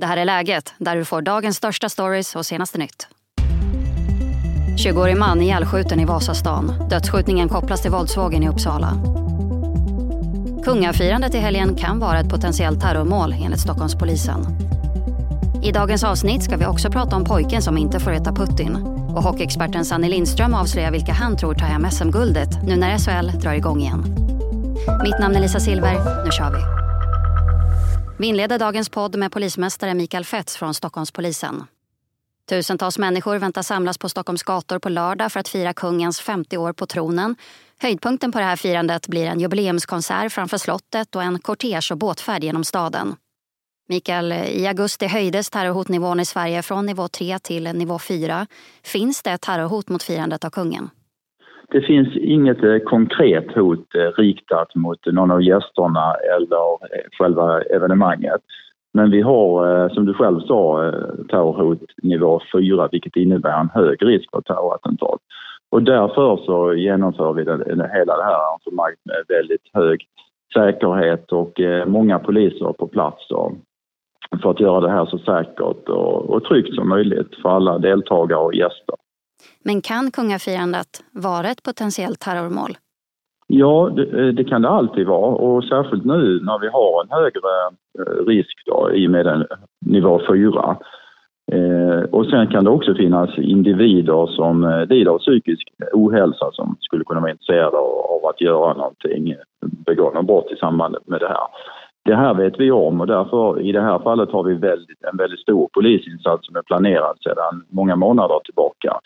Det här är läget, där du får dagens största stories och senaste nytt. 20-årig man ihjälskjuten i Vasastan. Dödsskjutningen kopplas till våldsvågen i Uppsala. Kungafirandet i helgen kan vara ett potentiellt terrormål enligt Stockholmspolisen. I dagens avsnitt ska vi också prata om pojken som inte får äta Putin. Och hockeyexperten Sanny Lindström avslöjar vilka han tror tar hem SM-guldet nu när SHL drar igång igen. Mitt namn är Lisa Silver, nu kör vi. Vi inleder dagens podd med polismästare Mikael Fetz från Stockholmspolisen. Tusentals människor väntas samlas på Stockholms gator på lördag för att fira kungens 50 år på tronen. Höjdpunkten på det här firandet blir en jubileumskonsert framför slottet och en kortege och båtfärd genom staden. Mikael, i augusti höjdes terrorhotnivån i Sverige från nivå 3 till nivå 4. Finns det ett terrorhot mot firandet av kungen? Det finns inget eh, konkret hot eh, riktat mot någon av gästerna eller eh, själva evenemanget. Men vi har, som du själv sa, terrorhot nivå 4 vilket innebär en hög risk för terrorattentat. Och därför så genomför vi den, hela det här arrangemanget med väldigt hög säkerhet och många poliser på plats då, för att göra det här så säkert och, och tryggt som möjligt för alla deltagare och gäster. Men kan kungafirandet vara ett potentiellt terrormål? Ja, det, eh, det, kan det alltid vara och särskilt nu när vi har en högre eh, risk då, i och med den nivå 4. Eh, och sen kan det också finnas individer som eh, lider av psykisk ohälsa som skulle kunna vara intresserade av att göra någonting, begå något brott i samband med det här. Det här vet vi om och därför i det här fallet har vi väldigt, en väldigt stor polisinsats som är planerad sedan många månader tillbaka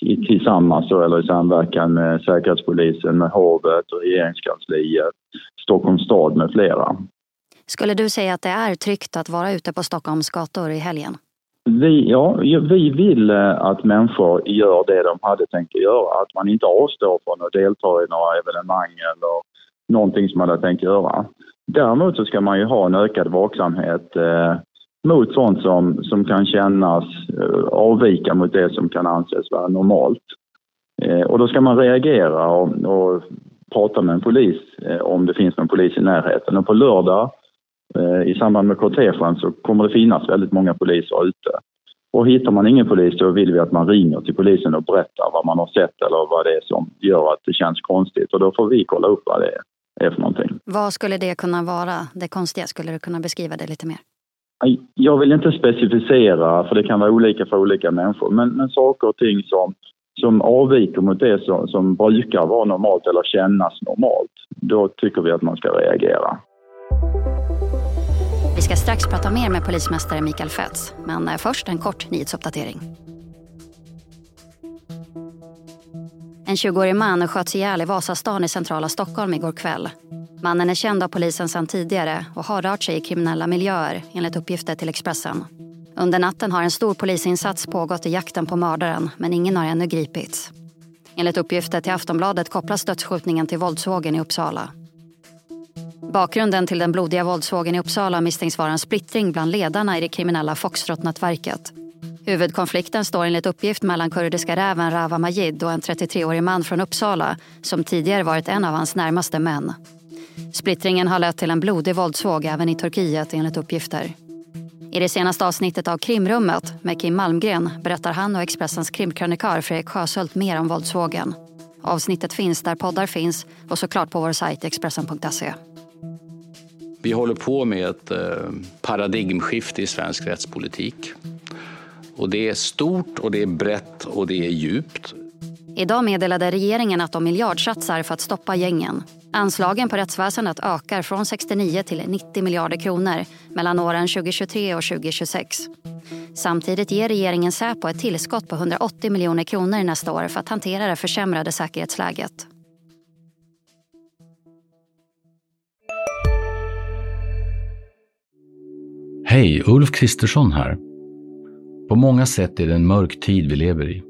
tillsammans eller i samverkan med Säkerhetspolisen, med hovet och regeringskansliet, Stockholms stad med flera. Skulle du säga att det är tryggt att vara ute på Stockholms gator i helgen? Vi, ja, vi vill eh, att människor gör det de hade tänkt att göra. Att man inte avstår från att delta i några evenemang eller någonting som man hade tänkt göra. Däremot så ska man ju ha en ökad vaksamhet eh, mot sånt som, som kan kännas eh, avvika mot det som kan anses vara normalt. Eh, och då ska man reagera och, och prata med en polis eh, om det finns någon polis i närheten. Och på lördag i samband med kortegen så kommer det finnas väldigt många poliser ute. Och hittar man ingen polis då vill vi att man ringer till polisen och berättar vad man har sett eller vad det är som gör att det känns konstigt. Och då får vi kolla upp vad det är för någonting. Vad skulle det kunna vara, det konstiga? Skulle du kunna beskriva det lite mer? Jag vill inte specificera, för det kan vara olika för olika människor, men, men saker och ting som, som avviker mot det som, som brukar vara normalt eller kännas normalt, då tycker vi att man ska reagera. Vi ska strax prata mer med polismästare Mikael Fetz, men eh, först en kort nyhetsuppdatering. En 20-årig man sköts ihjäl i Vasastan i centrala Stockholm igår kväll. Mannen är känd av polisen sedan tidigare och har rört sig i kriminella miljöer enligt uppgifter till Expressen. Under natten har en stor polisinsats pågått i jakten på mördaren men ingen har ännu gripits. Enligt uppgifter till Aftonbladet kopplas dödsskjutningen till våldsvågen i Uppsala. Bakgrunden till den blodiga våldsvågen i Uppsala misstänks vara en splittring bland ledarna i det kriminella Foxtrot-nätverket. Huvudkonflikten står enligt uppgift mellan kurdiska räven Rawa Majid och en 33-årig man från Uppsala som tidigare varit en av hans närmaste män. Splittringen har lett till en blodig våldsvåg även i Turkiet enligt uppgifter. I det senaste avsnittet av Krimrummet med Kim Malmgren berättar han och Expressens krimkrönikör Fredrik Sjöshult mer om våldsvågen. Avsnittet finns där poddar finns och såklart på vår sajt Expressen.se. Vi håller på med ett eh, paradigmskifte i svensk rättspolitik. Och det är stort och det är brett och det är djupt. Idag meddelade regeringen att de miljardsatsar för att stoppa gängen. Anslagen på rättsväsendet ökar från 69 till 90 miljarder kronor mellan åren 2023 och 2026. Samtidigt ger regeringen Säpo ett tillskott på 180 miljoner kronor nästa år för att hantera det försämrade säkerhetsläget. Hej, Ulf Kristersson här. På många sätt är det en mörk tid vi lever i.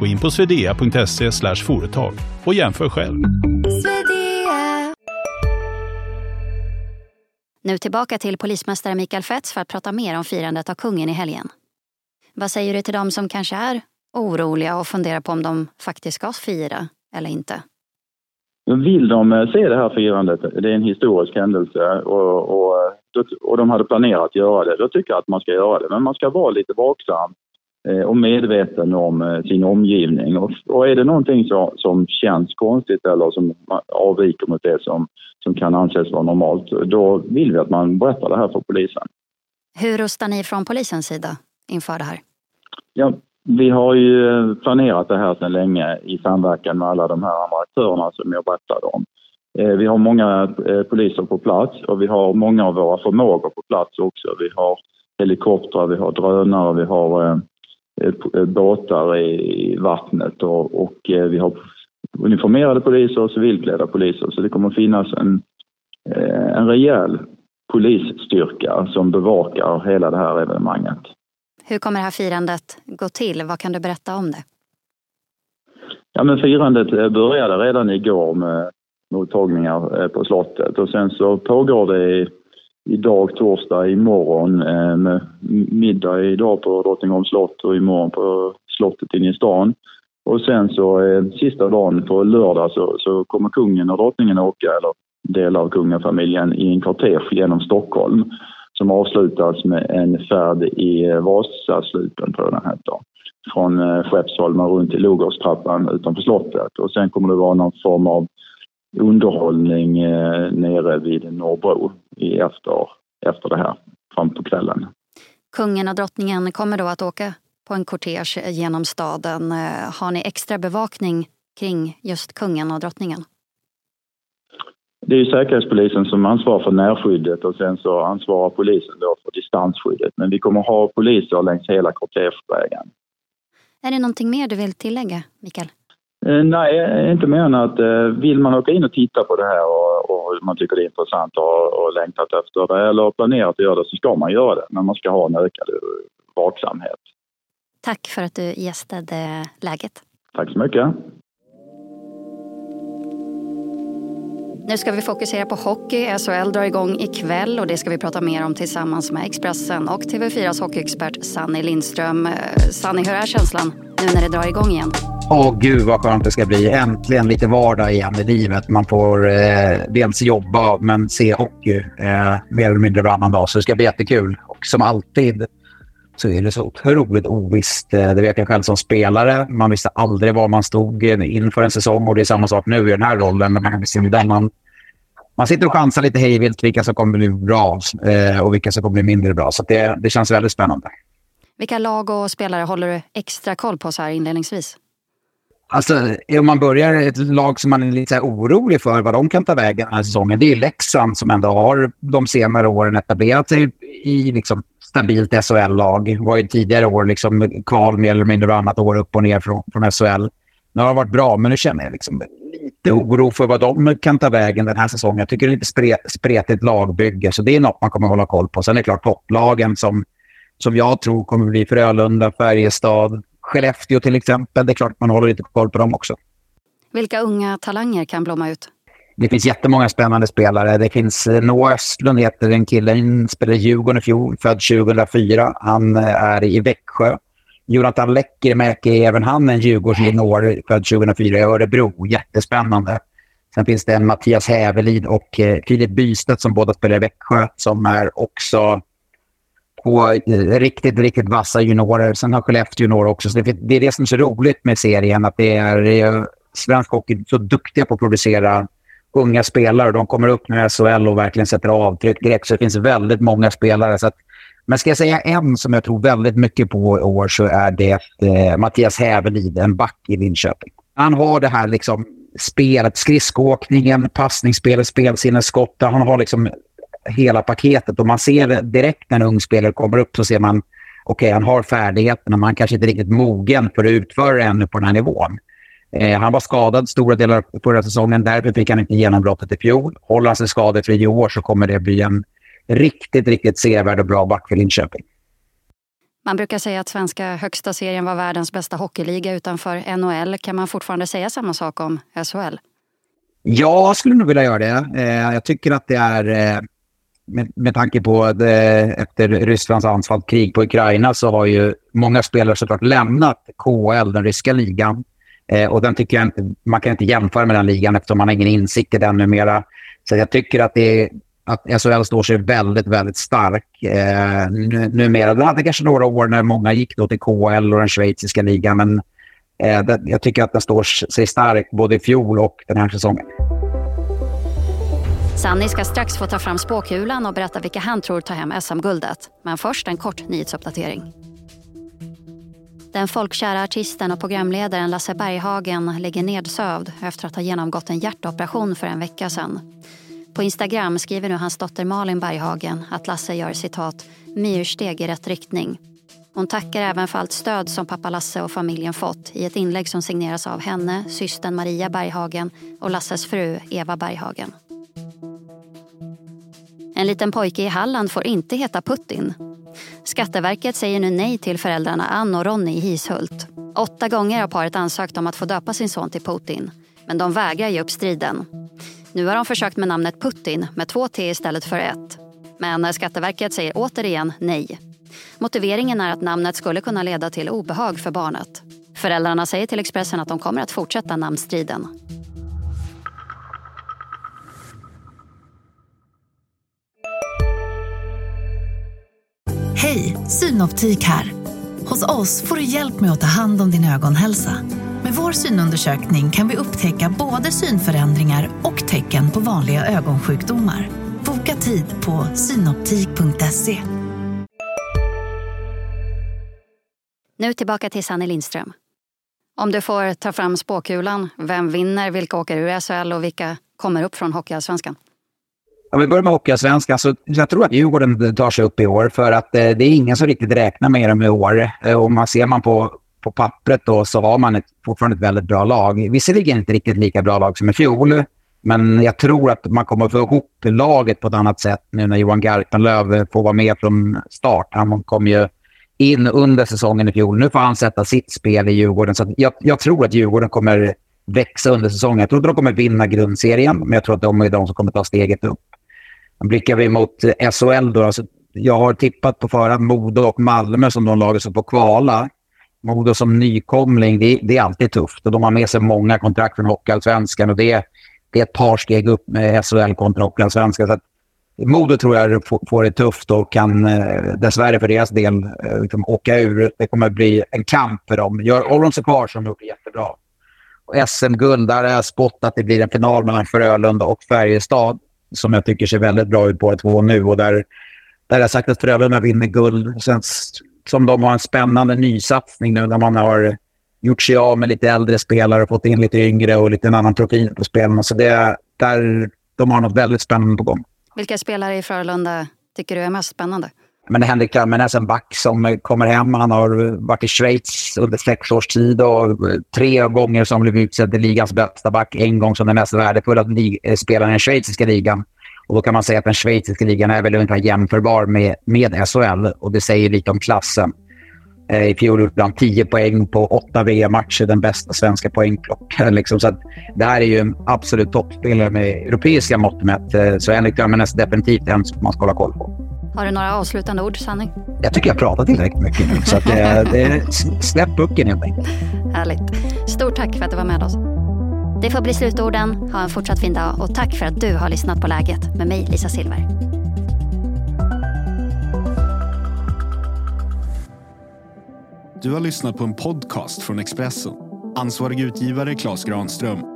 Gå in på swedea.se företag och jämför själv. Nu tillbaka till polismästare Mikael Fetz för att prata mer om firandet av kungen i helgen. Vad säger du till dem som kanske är oroliga och funderar på om de faktiskt ska fira eller inte? Vill de eh, se det här firandet, det är en historisk händelse och, och, och de hade planerat att göra det, då tycker jag att man ska göra det. Men man ska vara lite vaksam eh, och medveten om eh, sin omgivning. Och, är det någonting som, känns konstigt eller som avviker mot det som, som kan anses vara normalt, då vill vi att man berättar det här för polisen. Hur rustar ni från polisens sida inför det här? Ja, vi har ju planerat det här sedan länge i samverkan med alla de här andra aktörerna som jag berättade om. Eh, vi har många eh, poliser på plats och vi har många av våra förmågor på plats också. Vi har helikoptrar, vi har drönare, vi har eh, båtar i vattnet och, och vi har uniformerade poliser och civilklädda poliser. Så det kommer finnas en, en rejäl polisstyrka som bevakar hela det här evenemanget. Hur kommer det här firandet gå till? Vad kan du berätta om det? Ja, men firandet eh, började redan igår med mottagningar eh, på slottet och sen så pågår det idag, torsdag, imorgon eh, med middag idag på Drottningholms slott och imorgon på slottet inne i stan. Och sen så eh, sista dagen på lördag så, så kommer kungen och drottningen åka, eller delar av kungafamiljen, i en kortege genom Stockholm som avslutas med en färd i eh, Vasaslupen, tror jag den heter. Från eh, Skeppsholmen runt till Logårdstrappan utanför slottet. Och sen kommer det vara någon form av underhållning eh, nere vid Norrbro efter, efter det här, fram på kvällen. Kungen och drottningen kommer då att åka på en kortege genom staden. Eh, har ni extra bevakning kring just kungen och drottningen? Det är ju Säkerhetspolisen som ansvarar för närskyddet och sen så ansvarar polisen då för distansskyddet. Men vi kommer ha poliser längs hela kortegevägen. Är det någonting mer du vill tillägga, Mikael? Eh, nej, inte mer än att eh, vill man åka in och titta på det här och, och man tycker det är intressant och, och längtat efter det eller planerat att göra det så ska man göra det. Men man ska ha en ökad vaksamhet. Tack för att du gästade Läget. Tack så mycket. Nu ska vi fokusera på hockey. SHL drar igång ikväll och det ska vi prata mer om tillsammans med Expressen och TV4s hockeyexpert Sanny Lindström. Eh, Sanny, hur är känslan nu när det drar igång igen? Åh oh, gud vad skönt det ska bli. Äntligen lite vardag igen i livet. Man får eh, dels jobba men se hockey eh, mer eller mindre varannan dag. Så det ska bli jättekul. Och som alltid så är det så otroligt ovisst. Eh, det vet jag själv som spelare. Man visste aldrig var man stod eh, inför en säsong och det är samma sak nu i den här rollen. Man, man, man sitter och chansar lite hejvilt vilka som kommer bli bra eh, och vilka som kommer bli mindre bra. Så det, det känns väldigt spännande. Vilka lag och spelare håller du extra koll på så här inledningsvis? Alltså, om man börjar ett lag som man är lite orolig för vad de kan ta vägen den här säsongen, det är Leksand som ändå har de senare åren etablerat sig i liksom stabilt SHL-lag. Var ju tidigare år liksom kval mer eller mindre annat år upp och ner från, från SHL. Nu har det varit bra, men nu känner jag liksom lite oro för vad de kan ta vägen den här säsongen. Jag tycker det är lite spre, spretigt lagbygge, så det är något man kommer hålla koll på. Sen är det klart topplagen som, som jag tror kommer bli Frölunda, Färjestad, Skellefteå till exempel. Det är klart man håller lite koll på dem också. Vilka unga talanger kan blomma ut? Det finns jättemånga spännande spelare. Det finns eh, Noah Östlund, heter en kille, han spelade Djurgården i fjol, född 2004. Han eh, är i Växjö. Jonathan Lekkerimäki är även han en Djurgårdsjunior, född 2004 i Örebro. Jättespännande. Sen finns det en Mattias Hävelid och eh, Filip Bystedt som båda spelar i Växjö som är också Två eh, riktigt, riktigt vassa juniorer. Sen har Skellefteå juniorer också. Så det, det är det som är så roligt med serien, att det är svensk hockey så duktiga på att producera unga spelare. De kommer upp nu i SHL och verkligen sätter avtryck direkt. Så det finns väldigt många spelare. Så att, men ska jag säga en som jag tror väldigt mycket på i år så är det eh, Mattias Hävelid, en back i Linköping. Han har det här liksom spelet, skridskoåkningen, passningsspelet, spelsinnesskott. Han har liksom hela paketet och man ser direkt när en ung spelare kommer upp så ser man okej, okay, han har färdigheterna, men han kanske inte är riktigt mogen för att utföra det ännu på den här nivån. Eh, han var skadad stora delar av förra säsongen. Därför fick han inte genombrottet i fjol. Håller han sig skadefri i år så kommer det bli en riktigt, riktigt sevärd och bra back för Linköping. Man brukar säga att svenska högsta serien var världens bästa hockeyliga utanför NHL. Kan man fortfarande säga samma sak om SHL? Ja, jag skulle nog vilja göra det. Eh, jag tycker att det är, eh, med, med tanke på det, eh, efter Rysslands anfallskrig på Ukraina så har ju många spelare såklart lämnat KL, den ryska ligan. Eh, och den tycker jag inte, man kan inte jämföra med den ligan eftersom man har ingen insikt i den numera. Så jag tycker att, det är, att SHL står sig väldigt, väldigt stark eh, numera. Det hade kanske några år när många gick då till KL och den schweiziska ligan, men eh, det, jag tycker att den står sig stark både i fjol och den här säsongen. Sanni ska strax få ta fram spåkulan och berätta vilka han tror tar hem SM-guldet. Men först en kort nyhetsuppdatering. Den folkkära artisten och programledaren Lasse Berghagen ligger nedsövd efter att ha genomgått en hjärtoperation för en vecka sedan. På Instagram skriver nu hans dotter Malin Berghagen att Lasse gör citat myrsteg i rätt riktning. Hon tackar även för allt stöd som pappa Lasse och familjen fått i ett inlägg som signeras av henne, systern Maria Berghagen och Lasses fru Eva Berghagen. En liten pojke i Halland får inte heta Putin. Skatteverket säger nu nej till föräldrarna Ann och Ronny i Hishult. Åtta gånger har paret ansökt om att få döpa sin son till Putin. Men de vägrar ge upp striden. Nu har de försökt med namnet Putin med två T istället för ett. Men Skatteverket säger återigen nej. Motiveringen är att namnet skulle kunna leda till obehag för barnet. Föräldrarna säger till Expressen att de kommer att fortsätta namnstriden. Hej, Synoptik här. Hos oss får du hjälp med att ta hand om din ögonhälsa. Med vår synundersökning kan vi upptäcka både synförändringar och tecken på vanliga ögonsjukdomar. Boka tid på synoptik.se. Nu tillbaka till Sanne Lindström. Om du får ta fram spåkulan, vem vinner, vilka åker ur SHL och vilka kommer upp från Hockeyallsvenskan? Om vi börjar med Hockeyallsvenskan så jag tror att Djurgården tar sig upp i år för att eh, det är ingen som riktigt räknar med dem i år. Eh, och man ser man på, på pappret då så har man ett, fortfarande ett väldigt bra lag. Visserligen inte riktigt lika bra lag som i fjol, men jag tror att man kommer att få ihop laget på ett annat sätt nu när Johan Garpenlöv får vara med från start. Han kom ju in under säsongen i fjol. Nu får han sätta sitt spel i Djurgården. Så jag, jag, tror att Djurgården kommer växa under säsongen. Jag tror inte de kommer vinna grundserien, men jag tror att de är de som kommer ta steget upp. Blickar vi mot eh, SHL då, alltså, jag har tippat på förhand Modo och Malmö som de lagen som får kvala. Modo som nykomling, det, det, är alltid tufft. Och de har med sig många kontrakt från Hockeyallsvenskan och det, det är ett par steg upp med SHL kontra Hockeyallsvenskan. Modo tror jag får det tufft och kan eh, dessvärre för deras del eh, liksom åka ur. Det kommer att bli en kamp för dem. Gör, håller de sig kvar som gjort det jättebra. SM-guld, där har jag spått att det blir en final mellan Frölunda och Färjestad som jag tycker ser väldigt bra ut på två nu. Och där, där har jag sagt att Frölunda vinner guld. Sen, som de har en spännande nysatsning nu när man har gjort sig av med lite äldre spelare och fått in lite yngre och lite en annan profil på spelarna. Så det, där, de har något väldigt spännande på gång. Vilka spelare i Frölunda tycker du är mest spännande? Men Henrik Almenäs, en back som kommer hem. Han har varit i Schweiz under sex års tid och tre gånger som blev utsedd till ligans bästa back. En gång som den mest värdefulla eh, spelaren i den schweiziska ligan. Och då kan man säga att den schweiziska ligan är väl ungefär jämförbar med, med SHL och det säger lite om klassen. Eh, I fjol gjorde han 10 poäng på åtta VM-matcher, den bästa svenska poängklockan. Liksom. Så det här är ju en absolut toppspelare med europeiska mått mätt. Eh, så Henrik Almenäs är definitivt en som man ska hålla koll på. Har du några avslutande ord, Sanny? Jag tycker jag pratar tillräckligt mycket nu, så att det, det, släpp pucken helt enkelt. Härligt. Stort tack för att du var med oss. Det får bli slutorden. Ha en fortsatt fin dag och tack för att du har lyssnat på Läget med mig, Lisa Silver. Du har lyssnat på en podcast från Expressen. Ansvarig utgivare Klas Granström